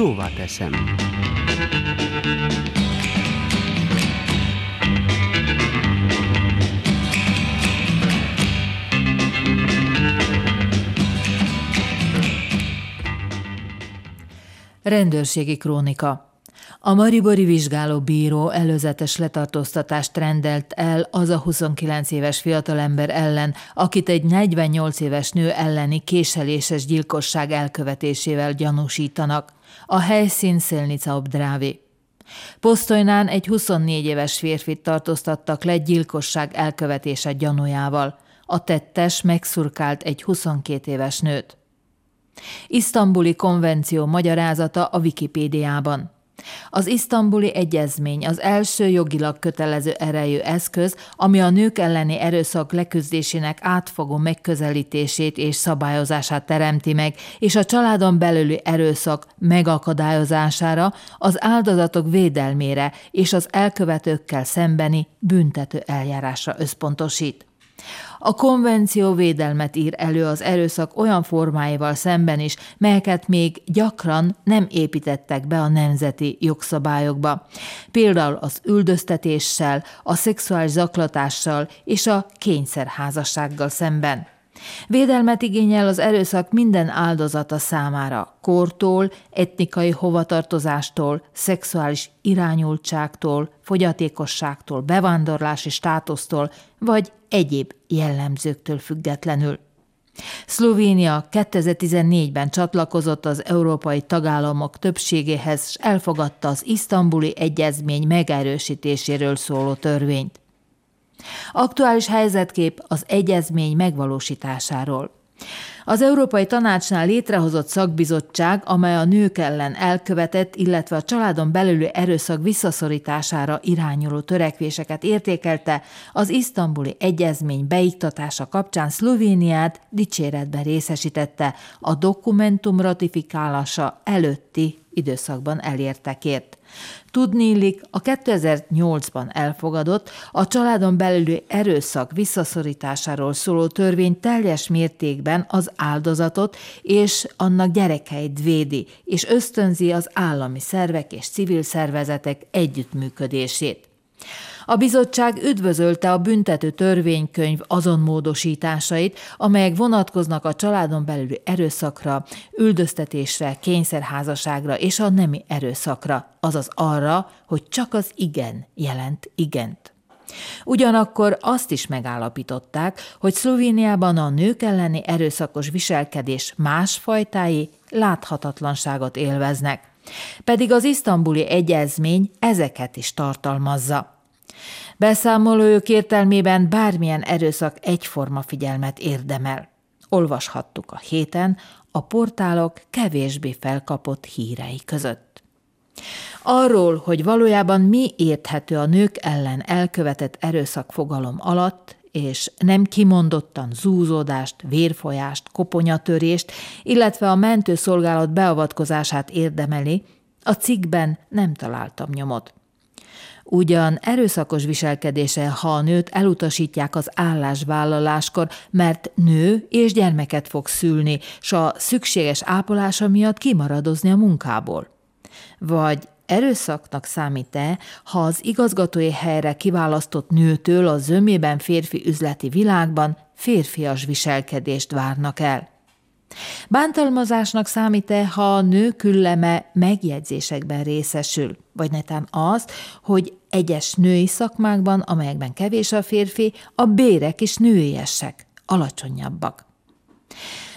szóvá teszem. Rendőrségi krónika a Maribori vizsgáló bíró előzetes letartóztatást rendelt el az a 29 éves fiatalember ellen, akit egy 48 éves nő elleni késeléses gyilkosság elkövetésével gyanúsítanak. A helyszín Szélnica Obdrávi. Posztojnán egy 24 éves férfit tartóztattak le gyilkosság elkövetése gyanújával. A tettes megszurkált egy 22 éves nőt. Isztambuli konvenció magyarázata a Wikipédiában. Az isztambuli egyezmény az első jogilag kötelező erejű eszköz, ami a nők elleni erőszak leküzdésének átfogó megközelítését és szabályozását teremti meg, és a családon belüli erőszak megakadályozására, az áldozatok védelmére és az elkövetőkkel szembeni büntető eljárásra összpontosít. A konvenció védelmet ír elő az erőszak olyan formáival szemben is, melyeket még gyakran nem építettek be a nemzeti jogszabályokba. Például az üldöztetéssel, a szexuális zaklatással és a kényszerházassággal szemben. Védelmet igényel az erőszak minden áldozata számára, kortól, etnikai hovatartozástól, szexuális irányultságtól, fogyatékosságtól, bevándorlási státusztól vagy egyéb jellemzőktől függetlenül. Szlovénia 2014-ben csatlakozott az európai tagállamok többségéhez, és elfogadta az isztambuli egyezmény megerősítéséről szóló törvényt. Aktuális helyzetkép az egyezmény megvalósításáról. Az Európai Tanácsnál létrehozott szakbizottság, amely a nők ellen elkövetett, illetve a családon belüli erőszak visszaszorítására irányuló törekvéseket értékelte, az isztambuli egyezmény beiktatása kapcsán Szlovéniát dicséretben részesítette a dokumentum ratifikálása előtti időszakban elértekért. Tudnélik, a 2008-ban elfogadott a családon belüli erőszak visszaszorításáról szóló törvény teljes mértékben az áldozatot és annak gyerekeit védi, és ösztönzi az állami szervek és civil szervezetek együttműködését. A bizottság üdvözölte a büntető törvénykönyv azon módosításait, amelyek vonatkoznak a családon belüli erőszakra, üldöztetésre, kényszerházaságra és a nemi erőszakra, azaz arra, hogy csak az igen jelent igent. Ugyanakkor azt is megállapították, hogy Szlovéniában a nők elleni erőszakos viselkedés más fajtái láthatatlanságot élveznek, pedig az isztambuli egyezmény ezeket is tartalmazza. Beszámolójuk értelmében bármilyen erőszak egyforma figyelmet érdemel. Olvashattuk a héten a portálok kevésbé felkapott hírei között. Arról, hogy valójában mi érthető a nők ellen elkövetett erőszak fogalom alatt, és nem kimondottan zúzódást, vérfolyást, koponyatörést, illetve a mentőszolgálat beavatkozását érdemeli, a cikkben nem találtam nyomot. Ugyan erőszakos viselkedése, ha a nőt elutasítják az állásvállaláskor, mert nő és gyermeket fog szülni, s a szükséges ápolása miatt kimaradozni a munkából. Vagy erőszaknak számít-e, ha az igazgatói helyre kiválasztott nőtől a zömében férfi üzleti világban férfias viselkedést várnak el? Bántalmazásnak számít-e, ha a nő külleme megjegyzésekben részesül, vagy netán az, hogy egyes női szakmákban, amelyekben kevés a férfi, a bérek is nőiesek, alacsonyabbak.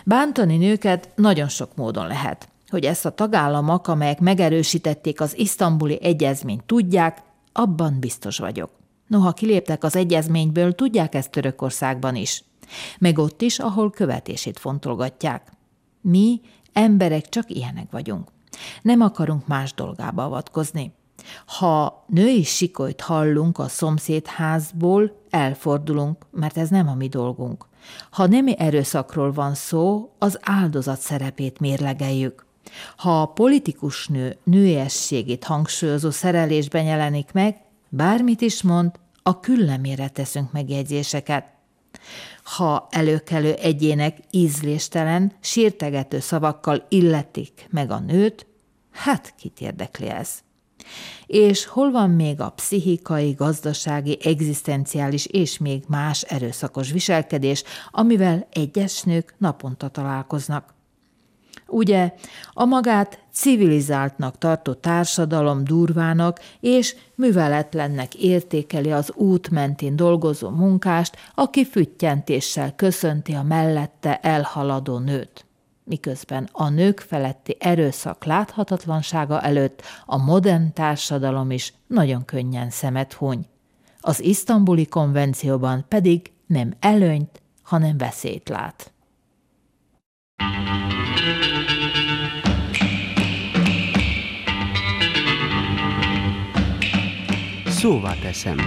Bántani nőket nagyon sok módon lehet. Hogy ezt a tagállamok, amelyek megerősítették az isztambuli egyezményt tudják, abban biztos vagyok. Noha kiléptek az egyezményből, tudják ezt Törökországban is meg ott is, ahol követését fontolgatják. Mi, emberek csak ilyenek vagyunk. Nem akarunk más dolgába avatkozni. Ha női sikolyt hallunk a szomszédházból, elfordulunk, mert ez nem a mi dolgunk. Ha nemi erőszakról van szó, az áldozat szerepét mérlegeljük. Ha a politikus nő nőiességét hangsúlyozó szerelésben jelenik meg, bármit is mond, a küllemére teszünk megjegyzéseket ha előkelő egyének ízléstelen, sírtegető szavakkal illetik meg a nőt, Hát, kit érdekli ez? És hol van még a pszichikai, gazdasági, egzisztenciális és még más erőszakos viselkedés, amivel egyes nők naponta találkoznak? Ugye a magát civilizáltnak tartó társadalom durvának és műveletlennek értékeli az út mentén dolgozó munkást, aki füttyentéssel köszönti a mellette elhaladó nőt miközben a nők feletti erőszak láthatatlansága előtt a modern társadalom is nagyon könnyen szemet huny. Az isztambuli konvencióban pedig nem előnyt, hanem veszélyt lát. Szóval teszem.